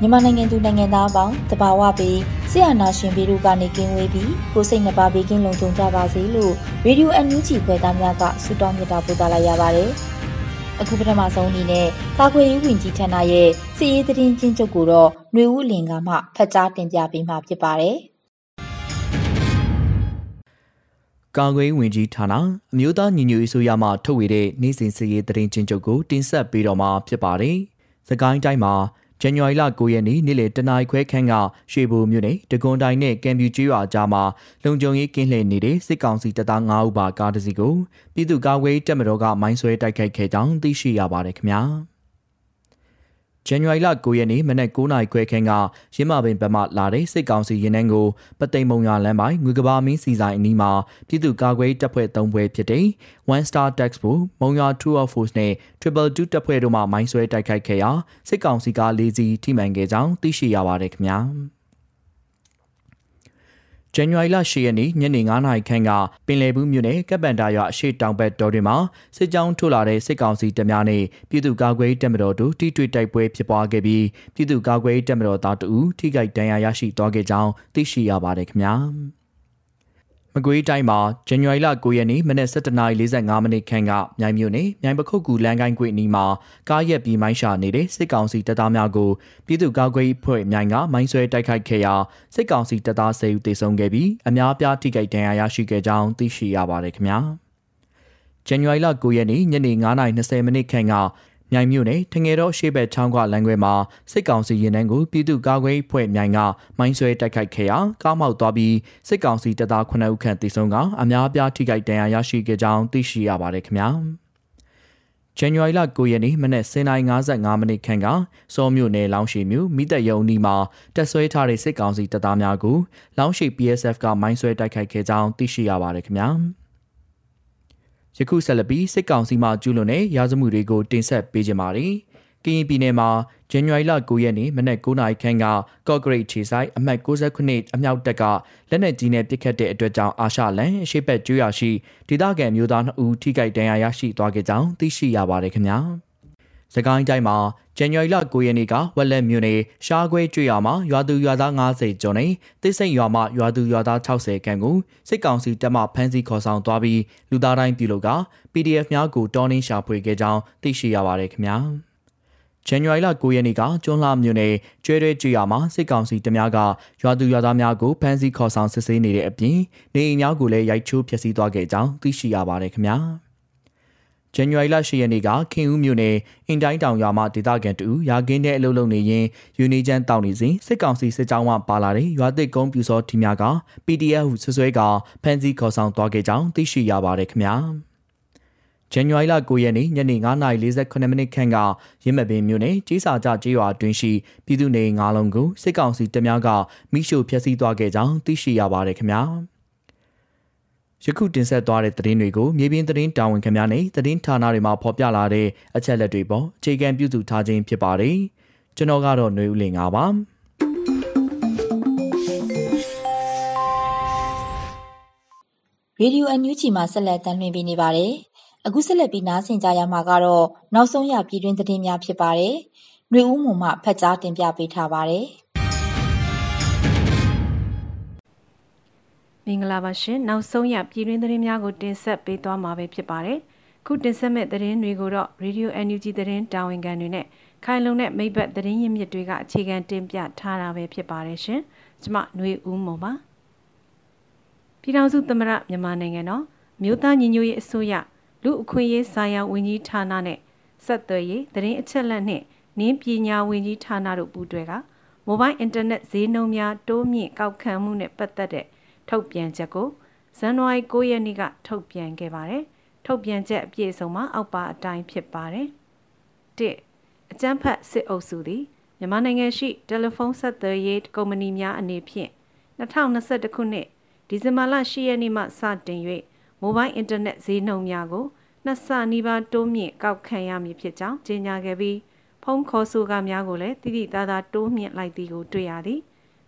မြန်မာနိုင်ငံသူနိုင်ငံသားအပေါင်းတဘာဝပြီးဆရာနာရှင်ပြီးတို့ကနေကင်းဝေးပြီးကိုစိတ်နှပါဘေးကင်းလုံခြုံကြပါစေလို့ရေဒီယိုအန်ယူဂျီဖွယ်သားများကဆုတောင်းမြတ်တာပို့သလိုက်ရပါတယ်။အခုပထမဆုံးအနေနဲ့ကာကွယ်ရေးဝန်ကြီးဌာနရဲ့စီရေးသတင်းချင်းချုပ်ကိုတော့ຫນွေဦးလင်ကမှဖတ်ကြားတင်ပြပေးမှာဖြစ်ပါတယ်။ကာကွယ်ဝင်ကြီးဌာနအမျိုးသားညီညွတ်ရေးဆိုရမှထုတ်ဝေတဲ့နေ့စဉ်စီရေးသတင်းချင်းချုပ်ကိုတင်ဆက်ပေးတော့မှာဖြစ်ပါတယ်။ စကိုင်းတိုင်းမှာဇန်နဝါရီလ9ရက်နေ့နေ့လယ်တနာရီခွဲခန့်ကရွှေဘိုမြို့နယ်တကွန်တိုင်းနဲ့ကံပြူကျွော်ကြားမှာလုံခြုံရေးကင်းလှည့်နေတဲ့စစ်ကောင်စီတပ်သား9ဦးပါကားတစ်စီးကိုပြည်သူ့ကာကွယ်တပ်မတော်ကမိုင်းဆွဲတိုက်ခိုက်ခဲ့ကြောင်းသိရှိရပါတယ်ခင်ဗျာ။ ဇန်နဝါရီလ9ရက်နေ့မနက်9:00နာရီခွဲခန့်ကရင်းမာပင်ဘက်မှလာတဲ့စစ်ကောင်စီရင်နှန်းကိုပသိမ်မုံရလမ်းပိုင်းငွေကဘာမင်းစီဆိုင်အနီးမှာပြည်သူ့ကာကွယ်တပ်ဖွဲ့၃ဘွဲဖြစ်တဲ့ One Star Tax Force မုံရ2 of Force နဲ့ Triple 2တပ်ဖွဲ့တို့မှမိုင်းဆွဲတိုက်ခိုက်ခဲ့ရာစစ်ကောင်စီက၄စီးထိမှန်ခဲ့ကြောင်းသိရှိရပါတယ်ခင်ဗျာ။ ဇန်နဝါရီလ10ရက်နေ့ညနေ9:00နာရီခန့်ကပင်လယ်ဘူးမြို့နယ်ကပ်ပန်တာရွာအရှိတောင်ဘက်တော်တွင်မှစစ်ကြောင်းထုတ်လာတဲ့စစ်ကောင်စီတပ်များနှင့်ပြည်သူ့ကာကွယ်ရေးတပ်မတော်တို့ထိတွေ့တိုက်ပွဲဖြစ်ပွားခဲ့ပြီးပြည်သူ့ကာကွယ်ရေးတပ်မတော်သားတို့ထိခိုက်ဒဏ်ရာရရှိသွားခဲ့ကြောင်းသိရှိရပါတယ်ခင်ဗျာ။ မကွေးတိုင်းမှာဇန်နဝါရီလ9ရက်နေ့မနက်7:45မိနစ်ခန့်ကမြိုင်မြို့နယ်မြိုင်ပခုတ်ကူလမ်းကိုင်းကွေ့နီးမှာကားရက်ပြီးမိုင်းရှာနေတဲ့စစ်ကောင်စီတပ်သားများကိုပြည်သူ့ကာကွယ်ရေးဖွဲ့မြိုင်ကမိုင်းဆွဲတိုက်ခိုက်ခဲ့ရာစစ်ကောင်စီတပ်သား10ဦးသေဆုံးခဲ့ပြီးအများအပြားထိခိုက်ဒဏ်ရာရရှိခဲ့ကြောင်းသိရှိရပါတယ်ခင်ဗျာ။ဇန်နဝါရီလ9ရက်နေ့ညနေ9:20မိနစ်ခန့်က မြိုင်မြို့နယ်ထငယ်တော်ရှေ့ဘက်ချောင်းကလမ်းခွဲမှာစစ်ကောင်စီရင်နှန်းကိုပြည်သူ့ကာကွယ်ဖွဲ့မြိုင်ကမိုင်းဆွဲတိုက်ခိုက်ခဲ့ရာကားမောက်သွားပြီးစစ်ကောင်စီတပ်သား9ဦးခန့်သေဆုံးကအများအပြားထိခိုက်ဒဏ်ရာရရှိခဲ့ကြောင်းသိရှိရပါတယ်ခင်ဗျာ။ဇန်နဝါရီလ9ရက်နေ့မနက်09:55မိနစ်ခန့်ကစောမြို့နယ်လောင်းရှိမြို့မိသက်ရုံနီမှာတက်ဆွဲထားတဲ့စစ်ကောင်စီတပ်သားများကိုလောင်းရှိ PSF ကမိုင်းဆွဲတိုက်ခိုက်ခဲ့ကြောင်းသိရှိရပါတယ်ခင်ဗျာ။ ယခုဆက်လက်ပြီးစစ်ကောင်စီမှကျူးလွန်တဲ့ရာဇမှုတွေကိုတင်ဆက်ပေးကြပါမယ်။ကရင်ပြည်နယ်မှာဇန်နဝါရီလ9ရက်နေ့မနက်9:00နာရီခန့်ကကော့ဂရိတ်ခြေဆိုင်အမှတ်69အမြောက်တပ်ကလက်နက်ကြီးနဲ့ပစ်ခတ်တဲ့အတွက်ကြောင့်အာရှလန်အရှိတ်ကျွော်ရှိဒေသခံမျိုးသား2ဦးထိခိုက်ဒဏ်ရာရရှိသွားခဲ့ကြောင်းသိရှိရပါတယ်ခင်ဗျာ။။ စကိုင်းတိုင်းမှာဇန်နဝါရီလ9ရက်နေ့ကဝက်လက်မြို့နယ်ရှားခွဲကျွော်မှာရွာသူရွာသား90ကျော်နဲ့တိစိတ်ရွာမှာရွာသူရွာသား60ခန့်ကိုစစ်ကောင်စီတပ်မှဖမ်းဆီးခေါ်ဆောင်သွားပြီးလူသားတိုင်းပြုလုပ်က PDF များကိုတောင်းနှင်းရှာဖွေခဲ့ကြောင်းသိရှိရပါတယ်ခင်ဗျာ။ဇန်နဝါရီလ9ရက်နေ့ကကျွန်းလှမြို့နယ်ကျွဲရဲကျွော်မှာစစ်ကောင်စီတပ်များကရွာသူရွာသားများကိုဖမ်းဆီးခေါ်ဆောင်စစ်ဆေးနေတဲ့အပြင်နေအိမ်များကိုလည်းရိုက်ချိုးဖျက်ဆီးသွားခဲ့ကြောင်းသိရှိရပါတယ်ခင်ဗျာ။ ဇန်နဝါရီလ10ရက်နေ့ကခင်ဦးမြို့နယ်အင်တိုင်းတောင်ရွာမှာဒေသခံတူရာကင်းတဲ့အလုပ်လုပ်နေရင်ယူနီချန်တောက်နေစဉ်စစ်ကောင်စီစစ်ကြောင်းမှပါလာတဲ့ရွာသစ်ကုန်းပြူစောထီများက PDF ဟုဆွဆွဲကဖမ်းဆီးခေါ်ဆောင်သွားခဲ့ကြောင်းသိရှိရပါတယ်ခင်ဗျာဇန်နဝါရီလ9ရက်နေ့ညနေ9:48မိနစ်ခန့်ကရင်းမပင်မြို့နယ်ကြီးစာကြကြေးရွာအတွင်းရှိပြည်သူနေငါးလုံးကိုစစ်ကောင်စီတပ်များကမိရှို့ဖျက်ဆီးသွားခဲ့ကြောင်းသိရှိရပါတယ်ခင်ဗျာ။ ယခုတင်ဆက်သွားတဲ့သတင်းတွေကိုမြေပြင်သတင်းတာဝန်ခံများနဲ့သတင်းဌာနတွေမှာဖော်ပြလာတဲ့အချက်လက်တွေပေါ်အခြေခံပြုစုထားခြင်းဖြစ်ပါတယ်။ကျွန်တော်ကတော့ຫນွေဦးလင်ပါ။ရေဒီယိုအန်ယူဂျီမှာဆက်လက်တင်ပြနေပါတယ်။အခုဆက်လက်ပြီးနားဆင်ကြရမှာကတော့နောက်ဆုံးရပြည်တွင်းသတင်းများဖြစ်ပါတယ်။ຫນွေဦးမှုမှဖတ်ကြားတင်ပြပေးထားပါတယ်။ မင်္ဂလာပါရှင်နောက်ဆုံးရပြည်တွင်းသတင်းများကိုတင်ဆက်ပေးသွားမှာပဲဖြစ်ပါတယ်ခုတင်ဆက်မဲ့သတင်းတွေကိုတော့ Radio NUG သတင်းတာဝန်ခံတွေနဲ့ခိုင်လုံတဲ့မိဘသတင်းရင်းမြစ်တွေကအခြေခံတင်ပြထားတာပဲဖြစ်ပါတယ်ရှင်။ကျွန်မຫນွေဦးမုံပါ။ပြည်ထောင်စုသမ္မတမြန်မာနိုင်ငံတော်မြို့သားညီညွတ်ရေးအစိုးရလူအခွင့်အရေးဆိုင်ရာဝန်ကြီးဌာနနဲ့ဆက်သွယ်ရေးသတင်းအချက်အလက်နဲ့နင်းပညာဝန်ကြီးဌာနတို့ပူးတွဲကမိုဘိုင်းအင်တာနက်ဈေးနှုန်းများတိုးမြင့်ကောက်ခံမှုနဲ့ပတ်သက်တဲ့ ထုတ်ပြန်ချက်ကိုဇန်နဝါရီ9ရက်နေ့ကထုတ်ပြန်ခဲ့ပါတယ်။ထုတ်ပြန်ချက်အပြည့်အစုံမှာအောက်ပါအတိုင်းဖြစ်ပါတယ်။၁အကြမ်းဖက်စစ်အုပ်စုသည်မြန်မာနိုင်ငံရှိတယ်လီဖုန်းဆက်သွယ်ရေးကုမ္ပဏီများအနေဖြင့်2021ခုနှစ်ဒီဇင်ဘာလ10ရက်နေ့မှစတင်၍မိုဘိုင်းအင်တာနက်ဈေးနှုန်းများကိုနှစ်ဆနီးပါးတိုးမြင့်ကောက်ခံရမည်ဖြစ်ကြောင်းကြေညာခဲ့ပြီးဖုန်းခေါ်ဆိုကားများကိုလည်းတိတိသားသားတိုးမြင့်လိုက်သည်ကိုတွေ့ရသည်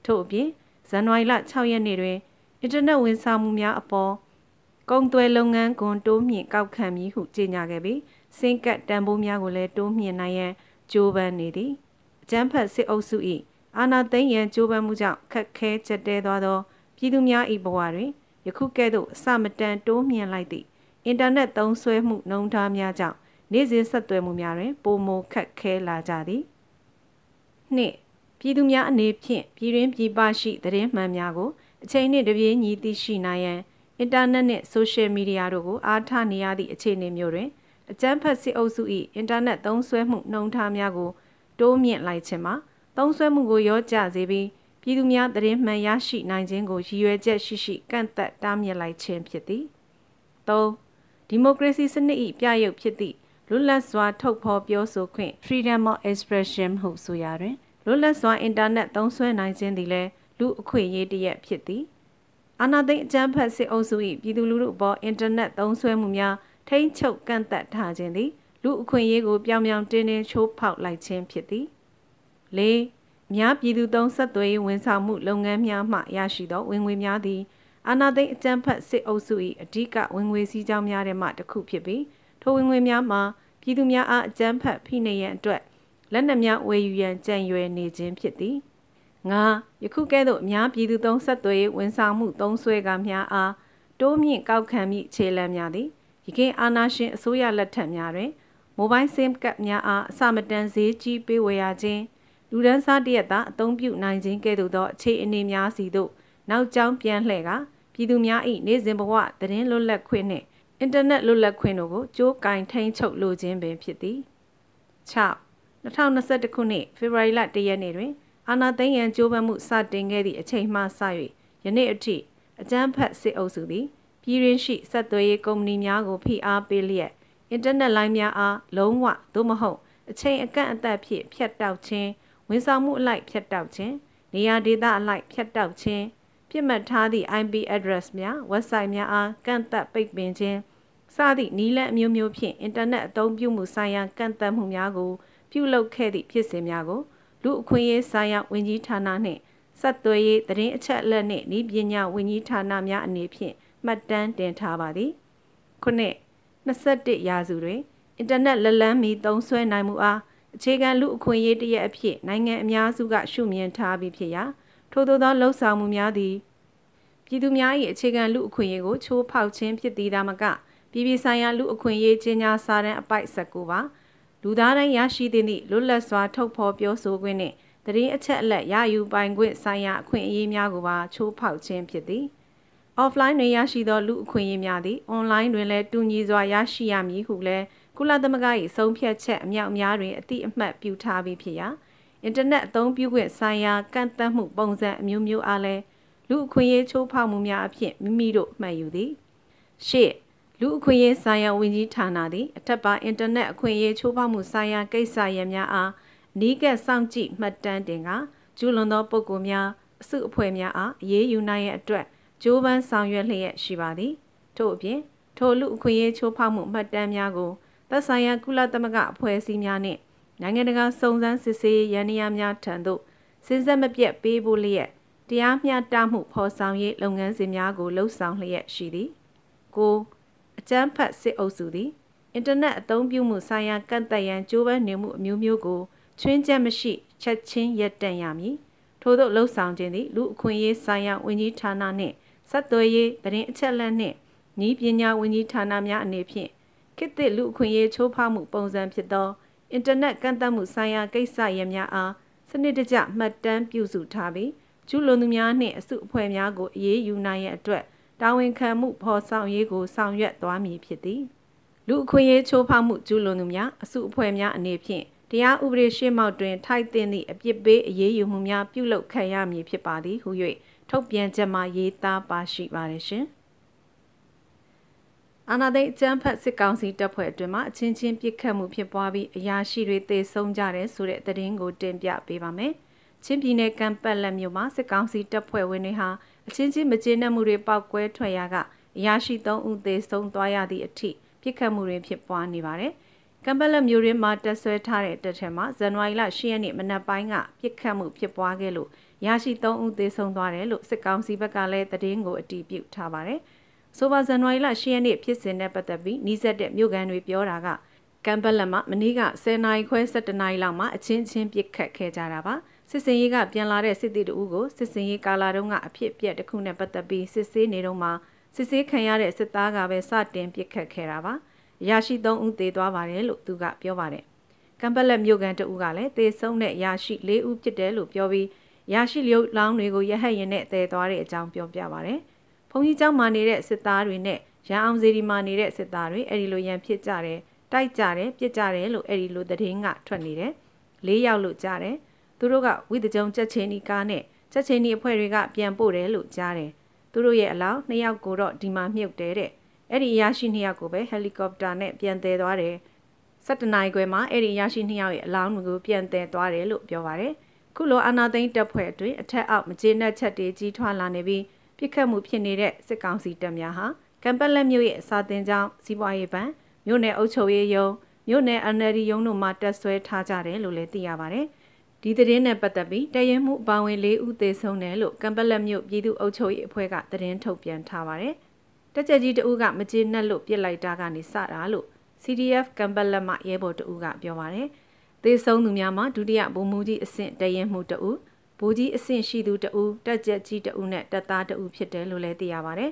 ထို့အပြင်ဇန်နဝါရီလ6ရက်နေ့တွင် အင်တာနက်ဝန်ဆောင်မှုများအပေါ်ကုန်သွယ်လုပ်ငန်းကွန်တိုးမြင့်ကောက်ခံမည်ဟုကြေညာခဲ့ပြီးစင်ကတ်တန်ဖိုးများကိုလည်းတိုးမြင့်နိုင်ရန်ကြိုးပမ်းနေသည်အကြမ်းဖက်စစ်အုပ်စု၏အာဏာသိမ်းရန်ကြိုးပမ်းမှုကြောင့်ခက်ခဲချက်တဲသွားသောပြည်သူများ၏ဘဝတွင်ယခုကဲ့သို့အစမတန်တိုးမြင့်လိုက်သည့်အင်တာနက်သုံးစွဲမှုနှုံထားများကြောင့်နေ့စဉ်ဆက်သွယ်မှုများတွင်ပုံမခက်ခဲလာကြသည်နှစ်ပြည်သူများအနေဖြင့်ပြည်တွင်းပြည်ပရှိသတင်းမှန်များကို အချိန်နှင့်တပြေးညီသိရှိနိုင်ရန်အင်တာနက်နှင့်ဆိုရှယ်မီဒီယာတို့ကိုအားထားနေရသည့်အခြေအနေမျိုးတွင်အကြမ်းဖက်စစ်အုပ်စု၏အင်တာနက်သုံးစွဲမှုနှုံထားများကိုတိုးမြင့်လိုက်ခြင်းမှာသုံးစွဲမှုကိုရောကြစေပြီးပြည်သူများသတင်းမှန်ရရှိနိုင်ခြင်းကိုရည်ရွယ်ချက်ရှိရှိကန့်သက်တားမြစ်လိုက်ခြင်းဖြစ်သည်၃ဒီမိုကရေစီစနစ်၏ပြရုပ်ဖြစ်သည့်လွတ်လပ်စွာထုတ်ဖော်ပြောဆိုခွင့် freedom of expression ဟုဆိုရတွင်လွတ်လပ်စွာအင်တာနက်သုံးစွဲနိုင်ခြင်းသည်လည်း လူအခွင့်အရေးတစ်ရပ်ဖြစ်သည်အာဏာသိမ်းအကြမ်းဖက်စစ်အုပ်စု၏ပြည်သူလူထုအပေါ်အင်တာနက်သုံးစွဲမှုများထိမ့်ချုပ်ကန့်သက်ထားခြင်းသည်လူအခွင့်အရေးကိုပြောင်ပြောင်တင်းတင်းချိုးဖောက်လိုက်ခြင်းဖြစ်သည်၄များပြည်သူသုံးဆက်သွယ်ရေးဝန်ဆောင်မှုလုပ်ငန်းများမှရရှိသောဝင်ငွေများသည်အာဏာသိမ်းအကြမ်းဖက်စစ်အုပ်စု၏အဓိကဝင်ငွေစည်းကြောင်းများထဲမှတစ်ခုဖြစ်ပြီးထိုဝင်ငွေများမှာပြည်သူများအားအကြမ်းဖက်ဖိနှိပ်ရန်အတွက်လက်နက်များဝယ်ယူရန်ကြံရွယ်နေခြင်းဖြစ်သည် ငါယခုကဲ့သို့အများပြည်သူသုံးဆက်သွယ်ရေးဝန်ဆောင်မှုသုံးဆွဲကားများအားတိုးမြင့်ကောက်ခံမိခြေလှမ်းများသည်ယခင်အာဏာရှင်အစိုးရလက်ထက်များတွင်မိုဘိုင်းဆင်းကပ်များအားအစမတန်ဈေးကြီးပေးဝယ်ရခြင်းလူဒန်းစားတရက်သာအသုံးပြုနိုင်ခြင်းကဲ့သို့သောအခြေအနေများစီသို့နောက်ကျောင်းပြန်လှည့်ကပြည်သူများ၏နေ့စဉ်ဘဝသတင်းလွတ်လပ်ခွင့်နှင့်အင်တာနက်လွတ်လပ်ခွင့်တို့ကိုကြိုးကင်ထိန်ချုပ်လိုခြင်းပင်ဖြစ်သည်6 2021ခုနှစ်ဖေဖော်ဝါရီလ1ရက်နေ့တွင် အာဏာသိမ်းရန်ကြိုးပမ်းမှုစတင်ခဲ့သည့်အချိန်မှစ၍ယနေ့အထိအကြမ်းဖက်စစ်အုပ်စုသည်ပြည်ရင်းရှိဆက်သွယ်ရေးကုမ္ပဏီများကိုဖိအားပေးလျက်အင်တာနက်လိုင်းများအားလုံးဝသို့မဟုတ်အချိန်အကန့်အသတ်ဖြင့်ဖြတ်တောက်ခြင်းဝန်ဆောင်မှုအလိုက်ဖြတ်တောက်ခြင်းနေရာဒေသအလိုက်ဖြတ်တောက်ခြင်းပြစ်မှတ်ထားသည့် IP address များ website များအားကန့်သတ်ပိတ်ပင်ခြင်းစသည့်နည်းလမ်းအမျိုးမျိုးဖြင့်အင်တာနက်အသုံးပြုမှုဆိုင်ရာကန့်သတ်မှုများကိုပြုလုပ်ခဲ့သည့်ဖြစ်စဉ်များကို လူအခွင့်အရေးဆိုင်ရာဝန်ကြီးဌာနနှင့်ဆက်သွယ်ရေးသတင်းအချက်အလက်နှင့်ဤပညာဝန်ကြီးဌာနများအနေဖြင့်မှတ်တမ်းတင်ထားပါသည်ခုနှစ်21ရာစုတွင်အင်တာနက်လက်လန်းမီသုံးစွဲနိုင်မှုအားအခြေခံလူအခွင့်အရေးတရက်အဖြစ်နိုင်ငံအများစုကရှုမြင်ထားပြီးဖြစ်ရာထို့သောသောလှုပ်ဆောင်မှုများသည်ပြည်သူများ၏အခြေခံလူအခွင့်အရေးကိုချိုးဖောက်ခြင်းဖြစ်သည်ဒါမကပြည်ပြည်ဆိုင်ရာလူအခွင့်အရေးကြီးညာစာတမ်းအပိုက်19ပါ လူသားတိုင်းရရှိသည့်လွတ်လပ်စွာထုတ်ဖော်ပြောဆိုခွင့်နှင့်တရင်အချက်အလက်ရယူပိုင်ခွင့်ဆိုင်ရာအခွင့်အရေးများကိုပါချိုးဖောက်ခြင်းဖြစ်သည်။ offline တွင်ရရှိသောလူအခွင့်အရေးများသည် online တွင်လည်းတူညီစွာရရှိရမည်ဟုလည်းကုလသမဂ္ဂ၏ဆုံးဖြတ်ချက်အမြောက်အများတွင်အတိအမှတ်ပြုထားပြီးဖြစ်ရာအင်တာနက်အသုံးပြုခွင့်ဆိုင်ရာကန့်သတ်မှုပုံစံအမျိုးမျိုးအားလည်းလူအခွင့်အရေးချိုးဖောက်မှုများအဖြစ်မိမိတို့မှတ်ယူသည်။ရှေ့ လူအခွင့်အရေးဆိုင်ရာဝန်ကြီးဌာနသည်အထက်ပါအင်တာနက်အခွင့်အရေးချိုးဖောက်မှုဆိုင်ရာကိစ္စရပ်များအားနီးကပ်စောင့်ကြည့်မှတ်တမ်းတင်ကကျူးလွန်သောပုဂ္ဂိုလ်များအစုအဖွဲ့များအားအရေးယူနိုင်ရန်အတွက်ကြိုးပမ်းဆောင်ရွက်လျက်ရှိပါသည်ထို့အပြင်ထိုလူအခွင့်အရေးချိုးဖောက်မှုမှတ်တမ်းများကိုသက်ဆိုင်ရာကုလသမဂ္ဂအဖွဲ့အစည်းများနှင့်နိုင်ငံတကာစုံစမ်းစစ်ဆေးရန်ရာများထံသို့စဉ်ဆက်မပြတ်ပေးဖို့လျက်တရားမျှတမှုဖော်ဆောင်ရေးလုပ်ငန်းစဉ်များကိုလှုပ်ဆောင်လျက်ရှိသည်ကို အကျန်းဖတ်စစ်အုပ်စုသည်အင်တာနက်အသုံးပြုမှုဆိုင်ရာကန့်သက်ရန်ကြိုးပမ်းနေမှုအမျိုးမျိုးကိုချွင်းချက်မရှိချက်ချင်းရပ်တန့်ရမည်ထို့သောလှုပ်ဆောင်ခြင်းသည်လူအခွင့်အရေးဆိုင်ရာဝန်ကြီးဌာနနှင့်ဆက်သွယ်ရေးသတင်းအချက်အလက်နှင့်ဤပညာဝန်ကြီးဌာနများအနေဖြင့်ခေတ်သစ်လူအခွင့်အရေးချိုးဖောက်မှုပုံစံဖြစ်သောအင်တာနက်ကန့်သတ်မှုဆိုင်ရာကိစ္စရပ်များအားစနစ်တကျမှတ်တမ်းပြုစုထားပြီးကျူးလွန်သူများနှင့်အစုအဖွဲ့များကိုအေးအေးယူနိုင်ရန်အတွက် တာဝန်ခံမှုဖော်ဆောင်ရေးကိုဆောင်ရွက်သွားမည်ဖြစ်သည်လူအခွင့်အရေးချိုးဖောက်မှုကျူးလွန်သူများအစုအဖွဲ့များအနေဖြင့်တရားဥပဒေရှင်းမောက်တွင်ထိုက်တင်သည့်အပြစ်ပေးအရေးယူမှုများပြုလုပ်ခံရမည်ဖြစ်ပါသည်ဟု၍ထုတ်ပြန်ချက်မှာရေးသားပါရှိပါတယ်ရှင်။အာနာသိအကျန်းဖတ်စစ်ကောင်စီတပ်ဖွဲ့အတွင်းမှာအချင်းချင်းပြစ်ခတ်မှုဖြစ်ပွားပြီးအရာရှိတွေသေဆုံးကြတယ်ဆိုတဲ့သတင်းကိုတင်ပြပေးပါမယ်။ချင်းပြည်နယ်ကံပတ်လက်မြို့မှာစစ်ကောင်စီတပ်ဖွဲ့ဝင်တွေဟာ အချင်းချင်းမကျေနပ်မှုတွေပောက်ကွဲထွက်ရာကအရာရှိ3ဦးသေဆုံးသွားရသည့်အထိပြစ်ခတ်မှုတွေဖြစ်ပွားနေပါတယ်။ကံပတ်လက်မြို့ရင်းမှာတက်ဆွဲထားတဲ့တပ်ထဲမှာဇန်နဝါရီလ10ရက်နေ့မနက်ပိုင်းကပြစ်ခတ်မှုဖြစ်ပွားခဲ့လို့ရရှိ3ဦးသေဆုံးသွားတယ်လို့စစ်ကောင်စီဘက်ကလည်းသတင်းကိုအတည်ပြုထားပါတယ်။ဆိုပါဇန်နဝါရီလ10ရက်နေ့ဖြစ်စဉ်နဲ့ပတ်သက်ပြီးနှီးဆက်တဲ့မြို့ကန်တွေပြောတာကကမ်ဘက်လက်မှာမနေ့က10နာရီခွဲ17နာရီလောက်မှာအချင်းချင်းပြစ်ခတ်ခဲ့ကြတာပါ စစ်စင်ရေးကပြန်လာတဲ့စစ်တီတူကိုစစ်စင်ရေးကာလာတုန်းကအဖြစ်အပျက်တစ်ခုနဲ့ပတ်သက်ပြီးစစ်ဆေးနေတော့မှစစ်ဆေးခံရတဲ့စစ်သားကပဲစတင်ပြစ်ခတ်ခဲ့တာပါရရှိ3ဦးသေသွားပါတယ်လို့သူကပြောပါတယ်ကမ်ဘက်လက်မြို့ကန်တဦးကလည်းသေဆုံးတဲ့ရရှိ4ဦးဖြစ်တယ်လို့ပြောပြီးရရှိလျုပ်လောင်းတွေကိုရဟတ်ရင်နဲ့သေသွားတဲ့အကြောင်းပြောပြပါတယ်။ဘုံကြီးကျောင်းမှာနေတဲ့စစ်သားတွေနဲ့ရန်အောင်စီဒီမှာနေတဲ့စစ်သားတွေအဲ့ဒီလိုရန်ဖြစ်ကြတယ်တိုက်ကြတယ်ပြစ်ကြတယ်လို့အဲ့ဒီလိုသတင်းကထွက်နေတယ်လေးယောက်လို့ကြားတယ် သူတို့ကဝိသကြုံချက်ချင်းဒီကားနဲ့ချက်ချင်းဒီအဖွဲ့တွေကပြန်ပို့တယ်လို့ကြားတယ်သူတို့ရဲ့အလောင်းနှစ်ယောက်ကိုတော့ဒီမှာမြုပ်တယ်တဲ့အဲ့ဒီအရာရှိနှစ်ယောက်ကိုပဲဟယ်လီကော်ပတာနဲ့ပြန်တည်သွားတယ်7နိုင်ခွဲမှာအဲ့ဒီရရှိနှစ်ယောက်ရဲ့အလောင်းကိုပြန်တည်သွားတယ်လို့ပြောပါတယ်ခုလိုအာနာသိန်းတပ်ဖွဲ့အတွင်းအထက်အောက်မကျေနပ်ချက်တွေကြီးထွားလာနေပြီးပြစ်ခတ်မှုဖြစ်နေတဲ့စစ်ကောင်စီတပ်များဟာကံပက်လက်မြို့ရဲ့စာတင်ကျောင်းစီးပွားရေးဘဏ်မြို့နယ်အုပ်ချုပ်ရေးရုံးမြို့နယ် NLD ရုံးတို့မှတက်ဆွဲထားကြတယ်လို့လည်းသိရပါတယ်။ ဒီသတင်းနဲ့ပတ်သက်ပြီးတရင်မှုအပောင်ဝင်၄ဦးသေဆုံးတယ်လို့ကံပက်လက်မြို့ပြည်သူ့အုပ်ချုပ်ရေးအဖွဲ့ကသတင်းထုတ်ပြန်ထားပါတယ်။တက်ကြကြီးတဦးကမကျေနပ်လို့ပြစ်လိုက်တာကနေစတာလို့ CDF ကံပက်လက်မှရဲဘော်တဦးကပြောပါတယ်။သေဆုံးသူများမှာဒုတိယဗိုလ်မှူးကြီးအဆင့်တရင်မှုတဦးဗိုလ်ကြီးအဆင့်ရှိသူတဦးတက်ကြက်ကြီးတဦးနဲ့တပ်သားတဦးဖြစ်တယ်လို့လည်းသိရပါဗျ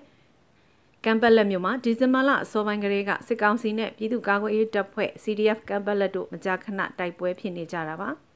။ကမ်ပက်လက်မြို့မှာဒီဇင်ဘာလအစောပိုင်းကလေးကစစ်ကောင်စီနဲ့ပြည်သူ့ကာကွယ်ရေးတပ်ဖွဲ့ CDF ကမ်ပက်လက်တို့မကြာခဏတိုက်ပွဲဖြစ်နေကြတာပါ။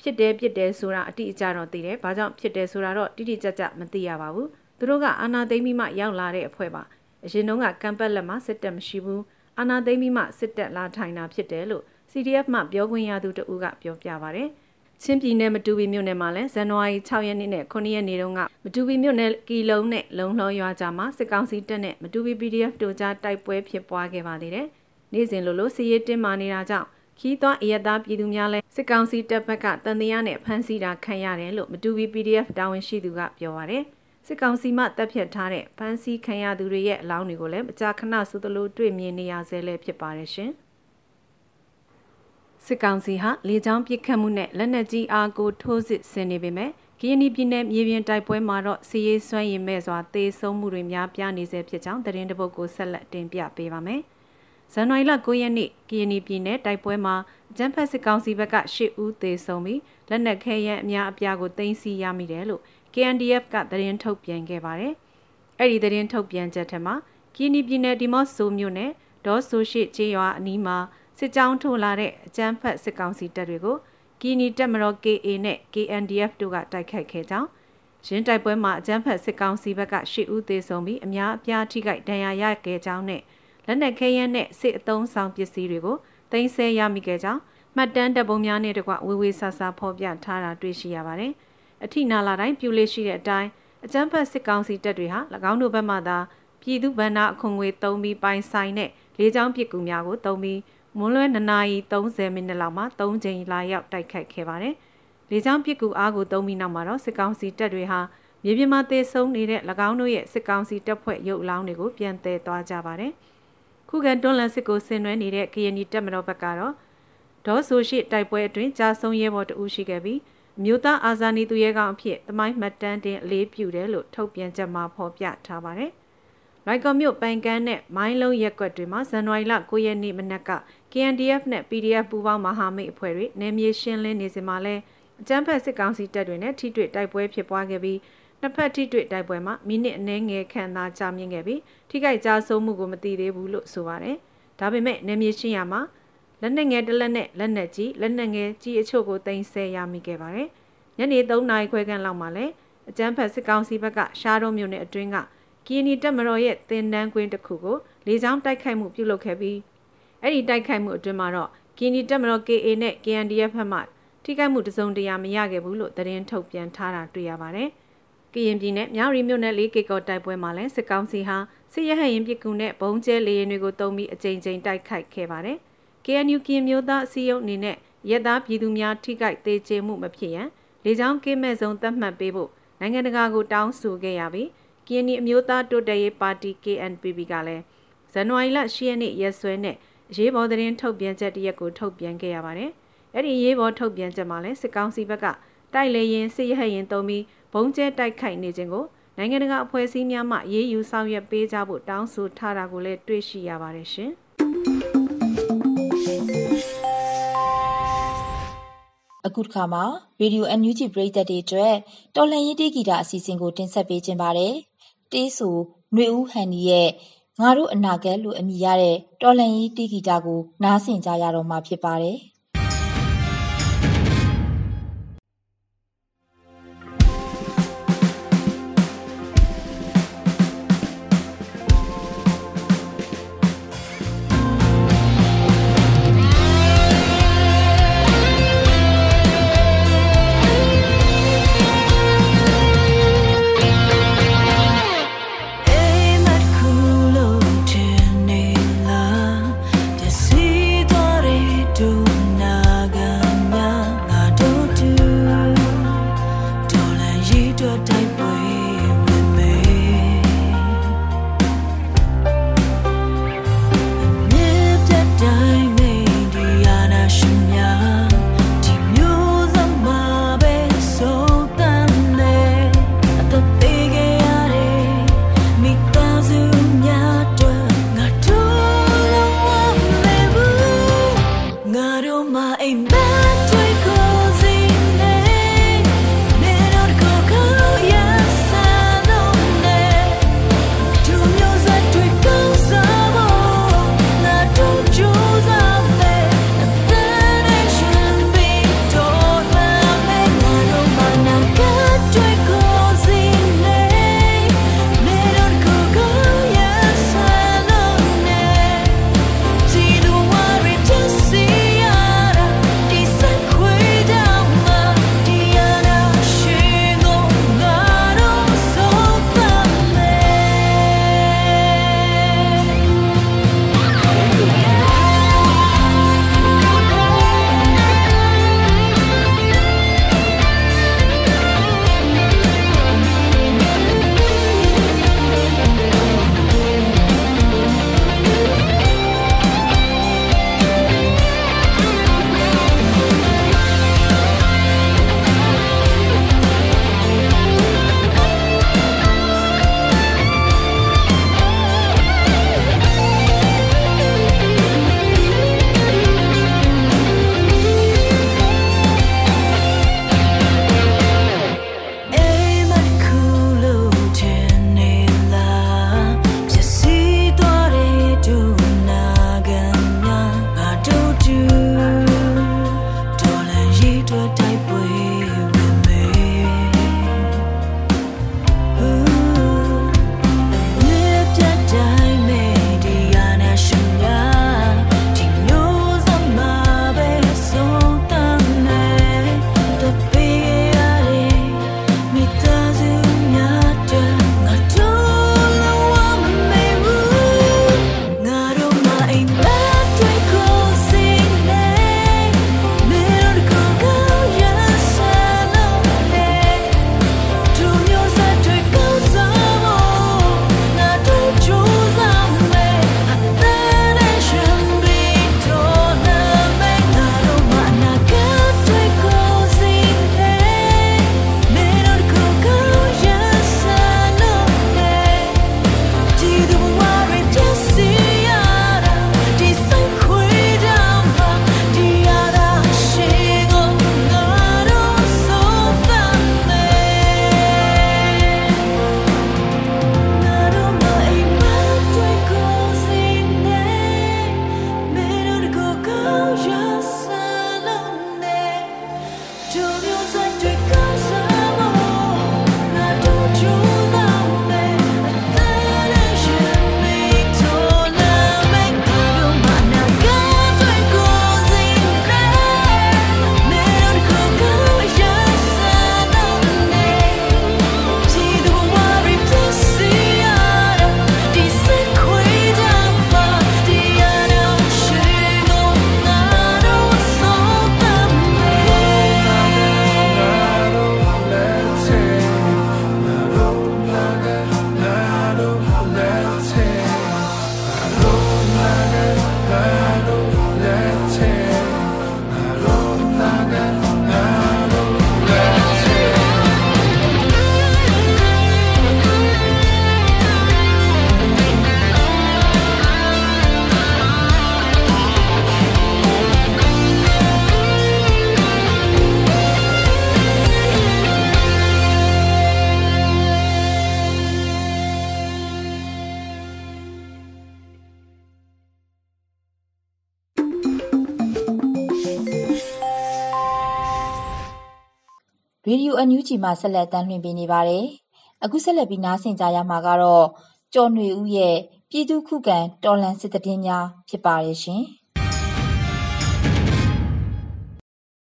ဖြစ်တယ်ဖြစ်တယ်ဆိုတာအတိအကျတော့သိတယ်။ဘာကြောင့်ဖြစ်တယ်ဆိုတာတော့တိတိကျကျမသိရပါဘူး။သူတို့ကအာနာသိမ့်ပြီးမှရောက်လာတဲ့အဖွဲ့ပါ။အရင်တုန်းကကမ်ပက်လက်မှာစစ်တပ်မရှိဘူး။အာနာသိမ့်ပြီးမှစစ်တပ်လာထိုင်တာဖြစ်တယ်လို့ CDF မှပြောခွင့်ရသူတဦးကပြောပြပါဗျ။ချင်းပြည်နယ်မတူပီမြို့နယ်မှာလည်းဇန်နဝါရီ6ရက်နေ့နဲ့9ရက်နေ့တုန်းကမတူပီမြို့နယ်ကီလုံးနဲ့လုံလှောရွာကြားမှာစစ်ကောင်စီတပ်နဲ့မတူပီ PDF တို့ကြားတိုက်ပွဲဖြစ်ပွားခဲ့ပါသေးတယ်။နေ့စဉ်လိုလိုစီရေးတင်းမာနေတာကြောင့် ခီးသွွားအရသားပြည်သူများလည်းစစ်ကောင်စီတပ်ဘက်ကတန်တရားနဲ့ဖမ်းဆီးတာခံရတယ်လို့မတူပီ PDF တာဝန်ရှိသူကပြောပါရယ်စစ်ကောင်စီမှတပ်ဖြတ်ထားတဲ့ဖမ်းဆီးခံရသူတွေရဲ့အလောင်းတွေကိုလည်းမကြာခဏဆိုသလိုတွေ့မြင်နေရဆဲလည်းဖြစ်ပါတယ်ရှင်။စစ်ကောင်စီဟာလေကြောင်းပစ်ခတ်မှုနဲ့လက်နက်ကြီးအားကိုထိုးစစ်ဆင်နေပေမဲ့ကရင်ပြည်နယ်မြေပြင်တိုက်ပွဲမှာတော့စီရေးစွမ်းရည်မဲ့စွာသေဆုံးမှုတွေများပြားနေဆဲဖြစ်ကြောင်းသတင်းတပုတ်ကိုဆက်လက်တင်ပြပေးပါမယ်။ ဇန်နဝါရီလ9ရက်နေ့ကရင်ပြည်နယ်တိုက်ပွဲမှာဂျမ်ဖက်စစ်ကောင်စီဘက်က10ဦးသေဆုံးပြီးလက်နက်ခဲယမ်းအများအပြားကိုတင်စီရမိတယ်လို့ KNDF ကသတင်းထုတ်ပြန်ခဲ့ပါတယ်။အဲ့ဒီသတင်းထုတ်ပြန်ချက်ထက်မှာကရင်ပြည်နယ်ဒီမော့ဆိုမြို့နယ်ဒေါ်ဆိုရှိကျေးရွာအနီးမှာစစ်ကြောင်းထိုးလာတဲ့အကြမ်းဖက်စစ်ကောင်စီတပ်တွေကိုကီနီတက်မတော် KA နဲ့ KNDF တို့ကတိုက်ခိုက်ခဲ့ကြောင်းရင်းတိုက်ပွဲမှာအကြမ်းဖက်စစ်ကောင်စီဘက်က၈ဦးသေဆုံးပြီးအများအပြားထိခိုက်ဒဏ်ရာရခဲ့ကြောင်းနဲ့ လက်နက်ခဲယမ်းနဲ့စစ်အုံဆောင်ပစ္စည်းတွေကိုတင်ဆက်ရမိခဲ့ကြောင်းမှတ်တမ်းတပ်ပုံများနဲ့တကွဝေဝေဆာဆာဖော်ပြထားတာတွေ့ရှိရပါတယ်။အထိနာလာတိုင်းပြူလေးရှိတဲ့အတိုင်းအကြမ်းဖက်စစ်ကောင်စီတပ်တွေဟာ၎င်းတို့ဘက်မှသာပြည်သူ့ဗန္နာအခွန်ငွေသုံးပြီးပိုင်ဆိုင်တဲ့လေးချောင်းပစ်ကူများကိုသုံးပြီးမွန်းလွဲ2နာရီ30မိနစ်လောက်မှာ3ချိန်လာရောက်တိုက်ခိုက်ခဲ့ပါတယ်။လေကြောင်းပစ်ကူအားကိုသုံးပြီးနောက်မှာတော့စစ်ကောင်စီတပ်တွေဟာမြေပြင်မှာသေဆုံးနေတဲ့၎င်းတို့ရဲ့စစ်ကောင်စီတပ်ဖွဲ့ရုပ်အလောင်းတွေကိုပြန်သယ်သွားကြပါတယ်။ ခုခံတွန်းလှန်စစ်ကိုဆင်နွှဲနေတဲ့ကရင်နီတပ်မတော်ဘက်ကတော့ဒေါ်ဆိုရှိတိုက်ပွဲအတွင်းကြာဆုံးရဲဘော်တဦးရှိခဲ့ပြီးမြို့သားအာဇာနည်သူရဲကောင်အဖြစ်တမိုင်းမှတ်တမ်းတင်အလေးပြုတယ်လို့ထုတ်ပြန်ချက်မှာဖော်ပြထားပါတယ်။ရိုက်ကော်မြို့ပန်ကန်းနဲ့မိုင်းလုံးရက်ကွက်တွေမှာဇန်နဝါရီလ9ရက်နေ့မနက်က KNDF နဲ့ PDF ပူးပေါင်းမဟာမိတ်အဖွဲ့တွေနယ်မြေရှင်းလင်းနေစဉ်မှာလဲအကြမ်းဖက်စစ်ကောင်စီတပ်တွေနဲ့ထိတွေ့တိုက်ပွဲဖြစ်ပွားခဲ့ပြီး နှစ်ဖက်ထိတွေ့တိုက်ပွဲမှာမိနစ်အနည်းငယ်ခန့်သာကြာမြင့်ခဲ့ပြီးထိခိုက်ကြဆုံးမှုကိုမသိသေးဘူးလို့ဆိုပါတယ်။ဒါပေမဲ့နေမြေရှင်းရမှာလက်နက်ငယ်တစ်လက်နဲ့လက်နက်ကြီးလက်နက်ငယ်ကြီးအချို့ကိုတင်ဆက်ရမိခဲ့ပါတယ်။ညနေ3နာရီခွဲခန့်လောက်မှာလည်းအကြမ်းဖက်စစ်ကောင်စီဘက်ကရှားတော်မြို့နယ်အတွင်းကကီနီတက်မတော်ရဲ့တင်တန်းကွင်းတစ်ခုကိုလေကြောင်းတိုက်ခိုက်မှုပြုလုပ်ခဲ့ပြီးအဲ့ဒီတိုက်ခိုက်မှုအတွင်းမှာတော့ကီနီတက်မတော် KA နဲ့ KNDF ဘက်မှထိခိုက်မှုတစုံတရာမရခဲ့ဘူးလို့သတင်းထုတ်ပြန်ထားတာတွေ့ရပါတယ်။ ကရင်ပြည်နယ်မြောက်ရီမြို့နယ်လေးကေကောတိုက်ပွဲမှာလည်းစစ်ကောင်စီဟာစစ်ရဟရင်ပစ်ကူနဲ့ဘုံကျဲလေရင်တွေကိုတုံးပြီးအကြိမ်ကြိမ်တိုက်ခိုက်ခဲ့ပါတယ်။ KNU ကရင်မျိုးသားအစည်းအရုံးအနေနဲ့ရဲသားပြည်သူများထိခိုက်သေးချေမှုမဖြစ်ရန်လေကြောင်းကင်းမဲ့ဆုံးသတ်မှတ်ပေးဖို့နိုင်ငံတကာကိုတောင်းဆိုခဲ့ရပြီး KNU အမျိုးသားတိုးတက်ရေးပါတီ KNPP ကလည်းဇန်နဝါရီလ10ရက်နေ့ရက်စွဲနဲ့အရေးပေါ်သတင်းထုတ်ပြန်ချက်တရက်ကိုထုတ်ပြန်ခဲ့ရပါတယ်။အဲ့ဒီအရေးပေါ်ထုတ်ပြန်ချက်မှာလည်းစစ်ကောင်စီဘက်က တိုက်လေရင်စစ်ရဟရင်တုံးပြီးဘုံကျဲတိုက်ခိုက်နေခြင်းကိုနိုင်ငံတကာအဖွဲ့အစည်းများမှရေးယူဆောင်ရွက်ပေးကြဖို့တောင်းဆိုထားတာကိုလည်းတွေ့ရှိရပါတယ်ရှင်။အခုတစ်ခါမှာ Radio NUG ပရိသတ်တွေအတွက်တော်လှန်ရေးတေးဂီတာအစီအစဉ်ကိုတင်ဆက်ပေးခြင်းပါတယ်။တေးဆိုຫນွေဦးဟန်နီရဲ့ငါတို့အနာဂတ်လို့အမည်ရတဲ့တော်လှန်ရေးတေးဂီတာကိုနားဆင်ကြရတော့မှာဖြစ်ပါတယ်။ ရေဒီယိုအန်ယူဂျီမှာ ဆက်လက်တမ်းလွှင့်ပေးနေပါတယ်။အခုဆက်လက်ပြီး နားဆင်ကြရမှာကတော့ ကျော်ຫນွေဦးရဲ့ ပြည်သူခုခံတော်လှန်စစ်တည်င်းများ ဖြစ်ပါတယ်ရှင်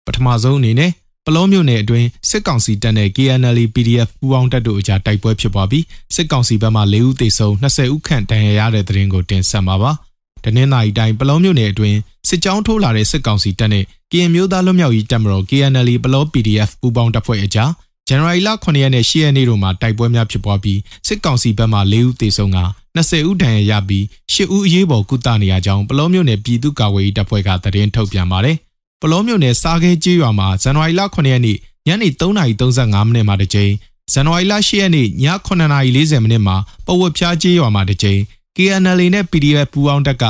ပထမဆုံးအနေနဲ့ပလောမျိုးနယ်အတွင်း စစ်ကောင်စီတပ်နဲ့ KNL PDF ပူးပေါင်းတပ်တို့အကြား တိုက်ပွဲဖြစ်ပွားပြီး စစ်ကောင်စီဘက်မှ ၄ ဦးသေဆုံး20ဦးခန့် ဒဏ်ရာရတဲ့တဲ့ရင်ကို တင်ဆက်မှာပါ။ တနင်္လာရီတိုင်းပလောမျိုးနယ်အတွင်းစစ်ကြောင်းထိုးလာတဲ့စစ်ကောင်စီတပ်နဲ့ကရင်မျိုးသားလွတ်မြောက်ရေးတပ်မတော် KNL ပလော PDF ပူးပေါင်းတပ်ဖွဲ့အကြားဇန်နဝါရီလ9ရက်နဲ့10ရက်နေ့တို့မှာတိုက်ပွဲများဖြစ်ပွားပြီးစစ်ကောင်စီဘက်မှ၄ဦးသေဆုံးက20ဦးဒဏ်ရာရပြီး10ဦးအရေးပေါ်ကုသနေရကြောင်းပလောမျိုးနယ်ပြည်သူ့ကာကွယ်ရေးတပ်ဖွဲ့ကသတင်းထုတ်ပြန်ပါတယ်။ပလောမျိုးနယ်စားခဲကျေးရွာမှာဇန်နဝါရီလ9ရက်နေ့ညနေ3:35မိနစ်မှာတစ်ကြိမ်ဇန်နဝါရီလ10ရက်နေ့ည9:40မိနစ်မှာပဝတ်ဖြားကျေးရွာမှာတစ်ကြိမ် KNL နဲ့ PDF ပူးပေါင်းတပ်က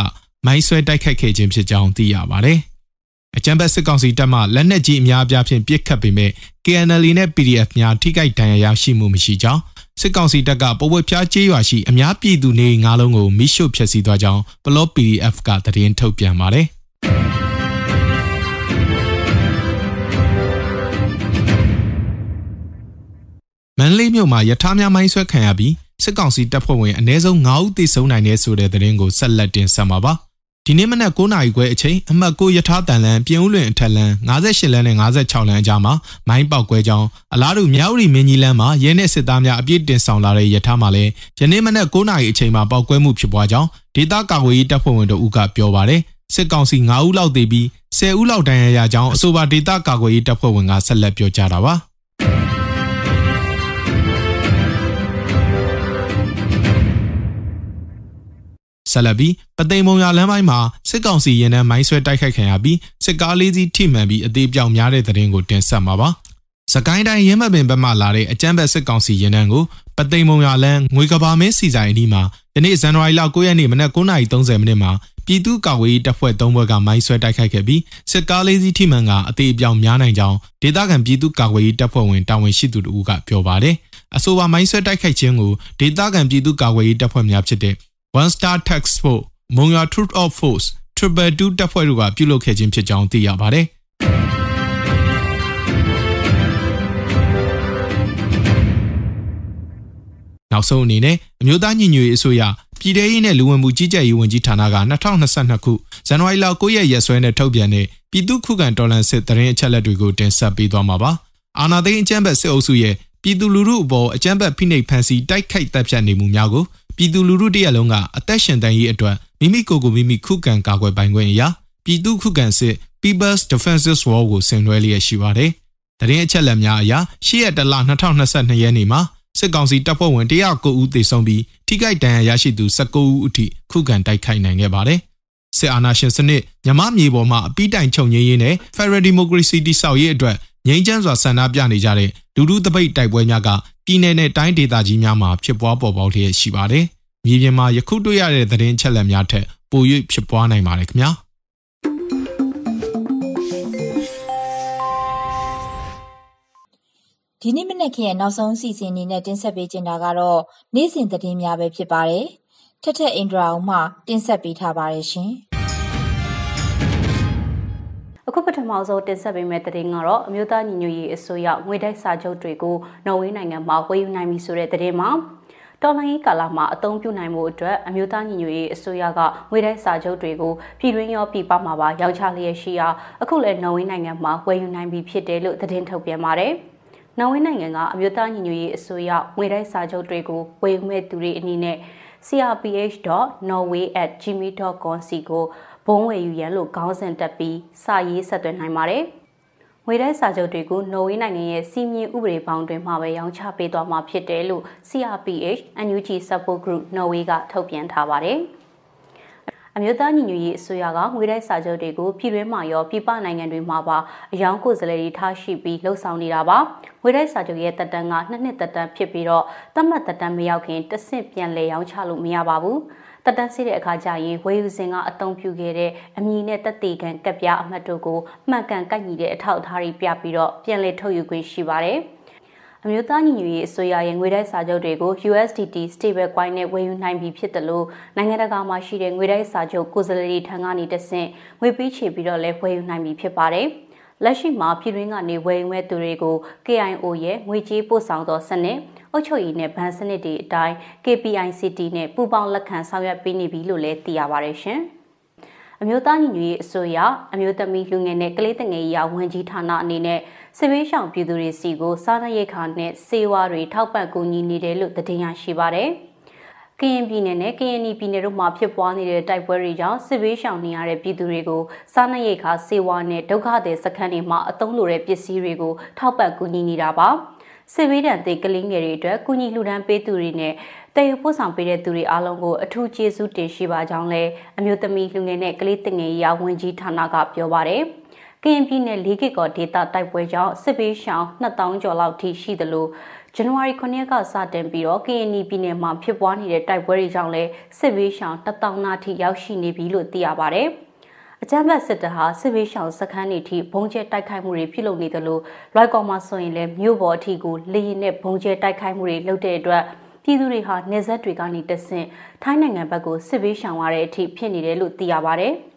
မိုင်းဆွဲတိုက်ခိုက်ခဲ့ခြင်းဖြစ်ကြောင်းသိရပါတယ်။အကြံဘက်စစ်ကောင်စီတပ်မှလက်နက်ကြီးအများအပြားဖြင့်ပစ်ခတ်ပေမဲ့ KNL နဲ့ PDF များထိခိုက်ဒဏ်ရာရရှိမှုမရှိကြောင်းစစ်ကောင်စီတပ်ကပဝက်ဖြားကျေးရွာရှိအများပြည်သူနေငါးလုံးကိုမိရှို့ဖျက်ဆီးသွားကြောင်းဘလော့ PDF ကသတင်းထုတ်ပြန်ပါတယ်။မန်လေးမြို့မှာယထာများမိုင်းဆွဲခံရပြီး စစ်ကောင်စီတပ်ဖွဲ့ဝင်အ ਨੇ ဆုံး9ဦးသေဆုံးနိုင်တဲ့ဆိုတဲ့သတင်းကိုဆက်လက်တင်ဆက်မှာပါဒီနေ့မနက်9နာရီခွဲအချိန်အမှတ်9ယထာတန်လန်ပြင်ဦးလွင်အထက်လန်58လမ်းနဲ့56လမ်းအကြားမှာမိုင်းပေါက်ကွဲကြောင်းအလားတူမြောက်ရီမင်းကြီးလမ်းမှာရဲနဲ့စစ်သားများအပြည့်တင်ဆောင်လာတဲ့ယထာမှာလည်းယနေ့မနက်9နာရီအချိန်မှာပေါက်ကွဲမှုဖြစ်ပွားကြောင်းဒေသကာကွယ်ရေးတပ်ဖွဲ့ဝင်တို့ကပြောပါတယ်စစ်ကောင်စီ9ဦးလောက်သေပြီး10ဦးလောက်ဒဏ်ရာရကြောင်းအဆိုပါဒေသကာကွယ်ရေးတပ်ဖွဲ့ဝင်ကဆက်လက်ပြောကြားတာပါ ဆက်လက်ပြီးပသိမ်မုံရလမ်းပိုင်းမှာစစ်ကောင်စီရင်နှန်းမိုင်းဆွဲတိုက်ခိုက်ခံရပြီးစစ်ကားလေးစီးထိမှန်ပြီးအသေးပြောင်များတဲ့တဲ့ရင်ကိုတင်ဆက်မှာပါ။စကိုင်းတိုင်းရင်းမပင်ဘက်မှလာတဲ့အကြမ်းဖက်စစ်ကောင်စီရင်နှန်းကိုပသိမ်မုံရလမ်းငွေကဘာမင်းစီဆိုင်အနီးမှာယနေ့ဇန်နဝါရီလ9ရက်နေ့မနက်9:30မိနစ်မှာပြည်သူ့ကာကွယ်ရေးတပ်ဖွဲ့၃ဘွဲ့ကမိုင်းဆွဲတိုက်ခိုက်ခဲ့ပြီးစစ်ကားလေးစီးထိမှန်ကအသေးအပြောင်များနိုင်ကြောင်းဒေသခံပြည်သူ့ကာကွယ်ရေးတပ်ဖွဲ့ဝင်တာဝန်ရှိသူတို့ကပြောပါတယ်။အဆိုပါမိုင်းဆွဲတိုက်ခိုက်ခြင်းကိုဒေသခံပြည်သူ့ကာကွယ်ရေးတပ်ဖွဲ့များဖြစ်တဲ့ One Star Tax Force မုံရွာ Truth of Force Triple 2တပ်ဖွဲ့တို့ကပြုလုပ်ခဲ့ခြင်းဖြစ်ကြောင်းသိရပါတယ်။နောက်ဆုံးအနေနဲ့အမျိုးသားညီညွတ်ရေးအစိုးရပြည်ထရေးနဲ့လူဝင်မှုကြီးကြပ်ရေးဝန်ကြီးဌာနက2022ခုဇန်နဝါရီလ9ရက်ရက်စွဲနဲ့ထုတ်ပြန်တဲ့ပြည်သူ့ခုခံတော်လှန်စစ်တရင်အချက်လက်တွေကိုတင်ဆက်ပေးသွားမှာပါ။အာဏာသိမ်းအကြမ်းဖက်စစ်အုပ်စုရဲ့ပြည်သူလူထုအပေါ်အကြမ်းဖက်ဖိနှိပ်ဖန်ဆီးတိုက်ခိုက်တပ်ဖြတ်နေမှုများကို ပြည်သူလူထုတရက်လုံးကအသက်ရှင်တန်ရေးအတွက်မိမိကိုယ်ကိုမိမိခုခံကာကွယ်ပိုင်ခွင့်အရာပြည်သူခုခံစစ် People's Defenses War ကိုဆင်နွှဲလျက်ရှိပါတယ်။တရင်အချက်လက်များအရ၈ရက်တလ2022ရက်နေ့မှာစစ်ကောင်စီတပ်ဖွဲ့ဝင်109ဦးသေဆုံးပြီးထိခိုက်ဒဏ်ရာရရှိသူ19ဦးအထိခုခံတိုက်ခိုက်နိုင်ခဲ့ပါတယ်။စစ်အာဏာရှင်စနစ်မြမမြေပေါ်မှာအပိတိုင်ချုပ်ငြိမ်းရေးနဲ့ Federal Democracy တိဆောက်ရေးအတွက် ငြိမ်းချမ်းစွာဆန္ဒပြနေကြတဲ့လူထုတပိတ်တိုက်ပွဲများကပြည်내နဲ့တိုင်းဒေသကြီးများမှာဖြစ်ပွားပေါ်ပေါက်လျက်ရှိပါတယ်။မြေပြင်မှာယခုတွေ့ရတဲ့သတင်းချက်လက်များထက်ပို၍ဖြစ်ပွားနိုင်ပါတယ်ခင်ဗျာ။ဒီနေ့မနက်ခင်းနောက်ဆုံးအစီအစဉ်အနေနဲ့တင်ဆက်ပေးချင်တာကတော့နေ့စဉ်သတင်းများပဲဖြစ်ပါတယ်။ထက်ထက်အင်ဒရာအောင်မှတင်ဆက်ပေးထားပါတယ်ရှင်။ အခုပထမဆုံးတင်ဆက်ပေးမယ့်သတင်းကတော့အမျိုးသားညီညွတ်ရေးအစိုးရငွေတိုက်စာချုပ်တွေကိုနော်ဝေးနိုင်ငံမှာဝယ်ယူနိုင်ပြီဆိုတဲ့သတင်းမှာတော်လိုင်းကာလမှာအသုံးပြုနိုင်မှုအတွက်အမျိုးသားညီညွတ်ရေးအစိုးရကငွေတိုက်စာချုပ်တွေကိုပြည်တွင်းရောပြည်ပမှာပါရောင်းချလျက်ရှိရာအခုလည်းနော်ဝေးနိုင်ငံမှာဝယ်ယူနိုင်ပြီဖြစ်တယ်လို့သတင်းထုတ်ပြန်ပါတယ်။နော်ဝေးနိုင်ငံကအမျိုးသားညီညွတ်ရေးအစိုးရငွေတိုက်စာချုပ်တွေကိုဝယ်ယူမဲ့သူတွေအနေနဲ့ crph.norway@gmail.com စီကို ဘုံဝယ်ယူရန်လို့ခေါင်းစဉ်တက်ပြီးစာရေးဆက်သွင်းနိုင်ပါတယ်။ငွေတိုက်စာချုပ်တွေကိုနော်ဝေးနိုင်ငံရဲ့စီမင်းဥပဒေပေါင်းတွင်မှပဲရောင်းချပေးသွားမှာဖြစ်တယ်လို့ CRPH NUG Support Group Norway ကထုတ်ပြန်ထားပါတယ်။အမျိုးသားညီညွတ်ရေးအစိုးရကငွေတိုက်စာချုပ်တွေကိုပြည်တွင်းမှာရောပြည်ပနိုင်ငံတွေမှာပါအယောင်ကိုယ်စားလှယ်တွေထားရှိပြီးလှုပ်ဆောင်နေတာပါငွေတိုက်စာချုပ်ရဲ့တက်တန်းကနှစ်နှစ်တက်တန်းဖြစ်ပြီးတော့တတ်မှတ်တက်တန်းမရောက်ခင်တဆင့်ပြန်လည်ရောင်းချလို့မရပါဘူး တက်တန်းစီးတဲ့အခါကျရင်ဝယ်ယူစဉ်ကအသုံးပြုခဲ့တဲ့အမည်နဲ့တက်တေခံကပ်ပြားအမှတ်တို့ကိုမှန်ကန်ကိုက်ညီတဲ့အထောက်အထားတွေပြပြီးတော့ပြန်လည်ထုတ်ယူခွင့်ရှိပါတယ်။အမျိုးသားညီညွတ်ရေးအစိုးရရဲ့ငွေတိုက်စာချုပ်တွေကို USDT stable coin နဲ့ဝယ်ယူနိုင်ပြီဖြစ်တယ်လို့နိုင်ငံတကာမှာရှိတဲ့ငွေတိုက်စာချုပ်ကိုယ်စားလှယ်ထံကနေတဆင့်ငွေပေးချေပြီးတော့လည်းဝယ်ယူနိုင်ပြီဖြစ်ပါတယ်။ လက်ရှိမှာပြည်တွင်းကနေဝယ်ယူမဲ့သူတွေကို KIO ရဲ့ငွေကြေးပို့ဆောင်သောစနစ်အုပ်ချုပ်ရေးနဲ့ဗန်စနစ်တွေအတိုင်း KPICT နဲ့ပူးပေါင်းလက်ခံဆောင်ရွက်ပေးနေပြီလို့လည်းသိရပါတယ်ရှင်။အမျိုးသားညီညွတ်ရေးအစိုးရအမျိုးသမီးလူငယ်နဲ့ကလေးငယ်ရေးဝန်ကြီးဌာနအနေနဲ့စစ်ဘေးရှောင်ပြည်သူတွေစီကိုစားနပ်ရိက္ခာနဲ့စေဝါတွေထောက်ပံ့ကူညီနေတယ်လို့သတင်းရရှိပါတယ်။ ကရင်ပြည်နယ်နဲ့ကရင်ပြည်နယ်တို့မှာဖြစ်ပွားနေတဲ့တိုက်ပွဲတွေကြောင့်စစ်ဘေးရှောင်နေရတဲ့ပြည်သူတွေကိုစားနပ်ရိက္ခာစေဝါနဲ့ဒုက္ခသည်စခန်းတွေမှာအသုံးလိုတဲ့ပစ္စည်းတွေကိုထောက်ပံ့ကူညီနေတာပါ။စစ်ဘေးဒဏ်တွေကလေးငယ်တွေအတွက်ကုညီလှူဒန်းပေးသူတွေနဲ့တည်ယူပို့ဆောင်ပေးတဲ့သူတွေအားလုံးကိုအထူးကျေးဇူးတင်ရှိပါကြောင်းလည်းအမျိုးသမီးလူငယ်နဲ့ကလေးတငယ်ရာဝန်ကြီးဌာနကပြောပါရယ်ကရင်ပြည်နယ်လေးကကောဒေတာတိုက်ပွဲကြောင့်စစ်ပေးရှောင်း2000ကျော်လောက်ထိရှိသလို ဇန်နဝါရီ9ရက်ကစတင်ပြီးတော့ KNY ပြည်နယ်မှာဖြစ်ပွားနေတဲ့တိုက်ပွဲတွေကြောင့်လည်းစစ်ပေးရှောင်း1000နာထိရောက်ရှိနေပြီလို့သိရပါဗျ။အကြမ်းဖက်စစ်တပ်ဟာစစ်ပေးရှောင်းစခန်းတွေထိဘုံကျဲတိုက်ခိုက်မှုတွေပြုလုပ်နေတယ်လို့လွိုက်ကော်မှာဆိုရင်လည်းမြို့ပေါ်အထိကိုလေရင်နဲ့ဘုံကျဲတိုက်ခိုက်မှုတွေလုပ်တဲ့အတွက်ပြည်သူတွေဟာနေဆက်တွေကနေတဆင့်ထိုင်းနိုင်ငံဘက်ကိုစစ်ဘေးရှောင်ရတဲ့အထိဖြစ်နေတယ်လို့သိရပါဗျ။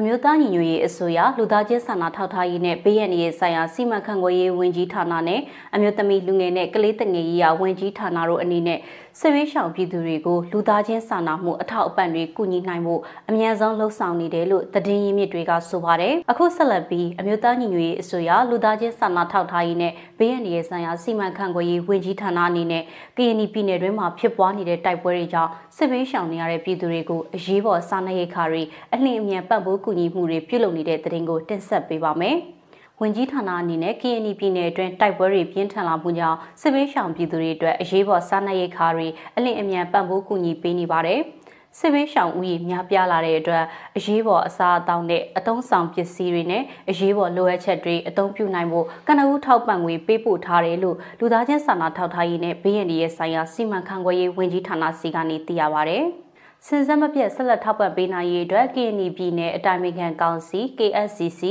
အမျိုးသားညီညွတ်ရေးအစိုးရလူသားချင်းစာနာထောက်ထားရေးနဲ့ဘေးရန်ရေးဆိုင်ရာစီမံခန့်ခွဲရေးဝန်ကြီးဌာနနဲ့အမျိုးသမီးလူငယ်နဲ့ကလေးတငယ်ရေးရာဝန်ကြီးဌာနတို့အနေနဲ့စစ်ရေးရှောင်ပြည်သူတွေကိုလူသားချင်းစာနာမှုအထောက်အပံ့တွေကူညီနိုင်မှုအမြန်ဆုံးလှုံ့ဆော်နေတယ်လို့သတင်းရင်းမြစ်တွေကဆိုပါတယ်။အခုဆက်လက်ပြီးအမျိုးသားညီညွတ်ရေးအစိုးရလူသားချင်းစာနာထောက်ထားရေးနဲ့ဘေးရန်ရေးဆိုင်ရာစီမံခန့်ခွဲရေးဝန်ကြီးဌာနအနေနဲ့ကရင်ပြည်နယ်တွင်းမှာဖြစ်ပွားနေတဲ့တိုက်ပွဲတွေကြောင့်စစ်ဘေးရှောင်နေရတဲ့ပြည်သူတွေကိုအရေးပေါ်စားနပ်ရိက္ခာတွေအလင်းအမြန်ပံ့ပိုးကူညီမှုတွေပြုလုပ်နေတဲ့သတင်းကိုတင်ဆက်ပေးပါမယ်။ ဝင်ကြီးဌာနအနေနဲ့ KNY ပြည်နယ်အတွင်းတိုက်ပွဲတွေပြင်းထန်လာမှုကြောင့်စစ်ဘေးရှောင်ပြည်သူတွေအတွက်အရေးပေါ်စားနပ်ရိက္ခာတွေအလင်းအမြန်ပံ့ပိုးကူညီပေးနေပါတယ်။စစ်ဘေးရှောင်ဦးရေများပြားလာတဲ့အတွက်အရေးပေါ်အစားအသောက်နဲ့အသုံးဆောင်ပစ္စည်းတွေနဲ့အရေးပေါ်လိုအပ်ချက်တွေအသုံးပြုနိုင်ဖို့ကနဦးထောက်ပံ့ငွေပေးပို့ထားတယ်လို့လူသားချင်းစာနာထောက်ထားရေးနဲ့ဘေးရန်ရဲ့ဆိုင်ရာစီမံခန့်ခွဲရေးဝန်ကြီးဌာနစီကနေသိရပါဗျ။ စင်စက်မပြတ်ဆက်လက်ထောက်ပံ့ပေးနိုင်ရေးအတွက် KNY ပြည်နယ်အတိုင်းအမြံကောင်စီ KSCC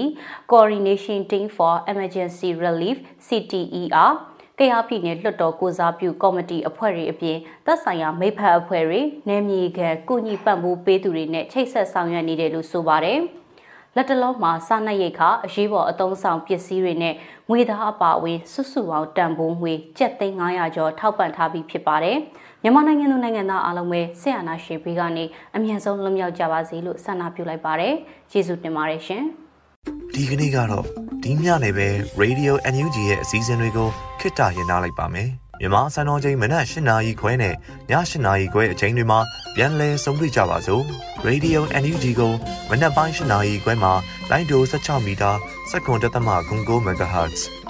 Coordination Team for Emergency Relief CTER ကရပြည်နယ်လွှတ်တော်ကိုစားပြုကော်မတီအဖွဲ့တွေအပြင်သက်ဆိုင်ရာမိဖက်အဖွဲ့တွေနယ်မြေခံကုညီပံ့ပိုးပေးသူတွေနဲ့ချိတ်ဆက်ဆောင်ရွက်နေတယ်လို့ဆိုပါတယ်။လက်တလုံးမှာစာနပ်ရိတ်ခအရေးပေါ်အသုံးဆောင်ပစ္စည်းတွေနဲ့ငွေသားအပါအဝင်စုစုပေါင်းတန်ဖိုးငွေ7,900ကျော်ထောက်ပံ့ထားပြီးဖြစ်ပါတယ်။ မြန်မာနိုင်ငံသူနိုင်ငံသားအားလုံးပဲဆက်အာဏာရှင်ဘေးကနေအမြန်ဆုံးလွတ်မြောက်ကြပါစေလို့ဆန္ဒပြုလိုက်ပါတယ်။ကျေးဇူးတင်ပါတယ်ရှင်။ဒီကနေ့ကတော့ဒီညနေပဲ Radio NUG ရဲ့အစည်းအဝေးကိုခਿੱတရရနိုင်ပါမယ်။မြန်မာစံတော်ချိန်မနက်၈နာရီခွဲနဲ့ည၈နာရီခွဲအချိန်တွေမှာပြန်လည်ဆုံးဖြတ်ကြပါစို့။ Radio NUG ကိုမနက်ပိုင်း၈နာရီခွဲမှာလိုင်းဒို16မီတာစက္ကန့်တသမ9 MHz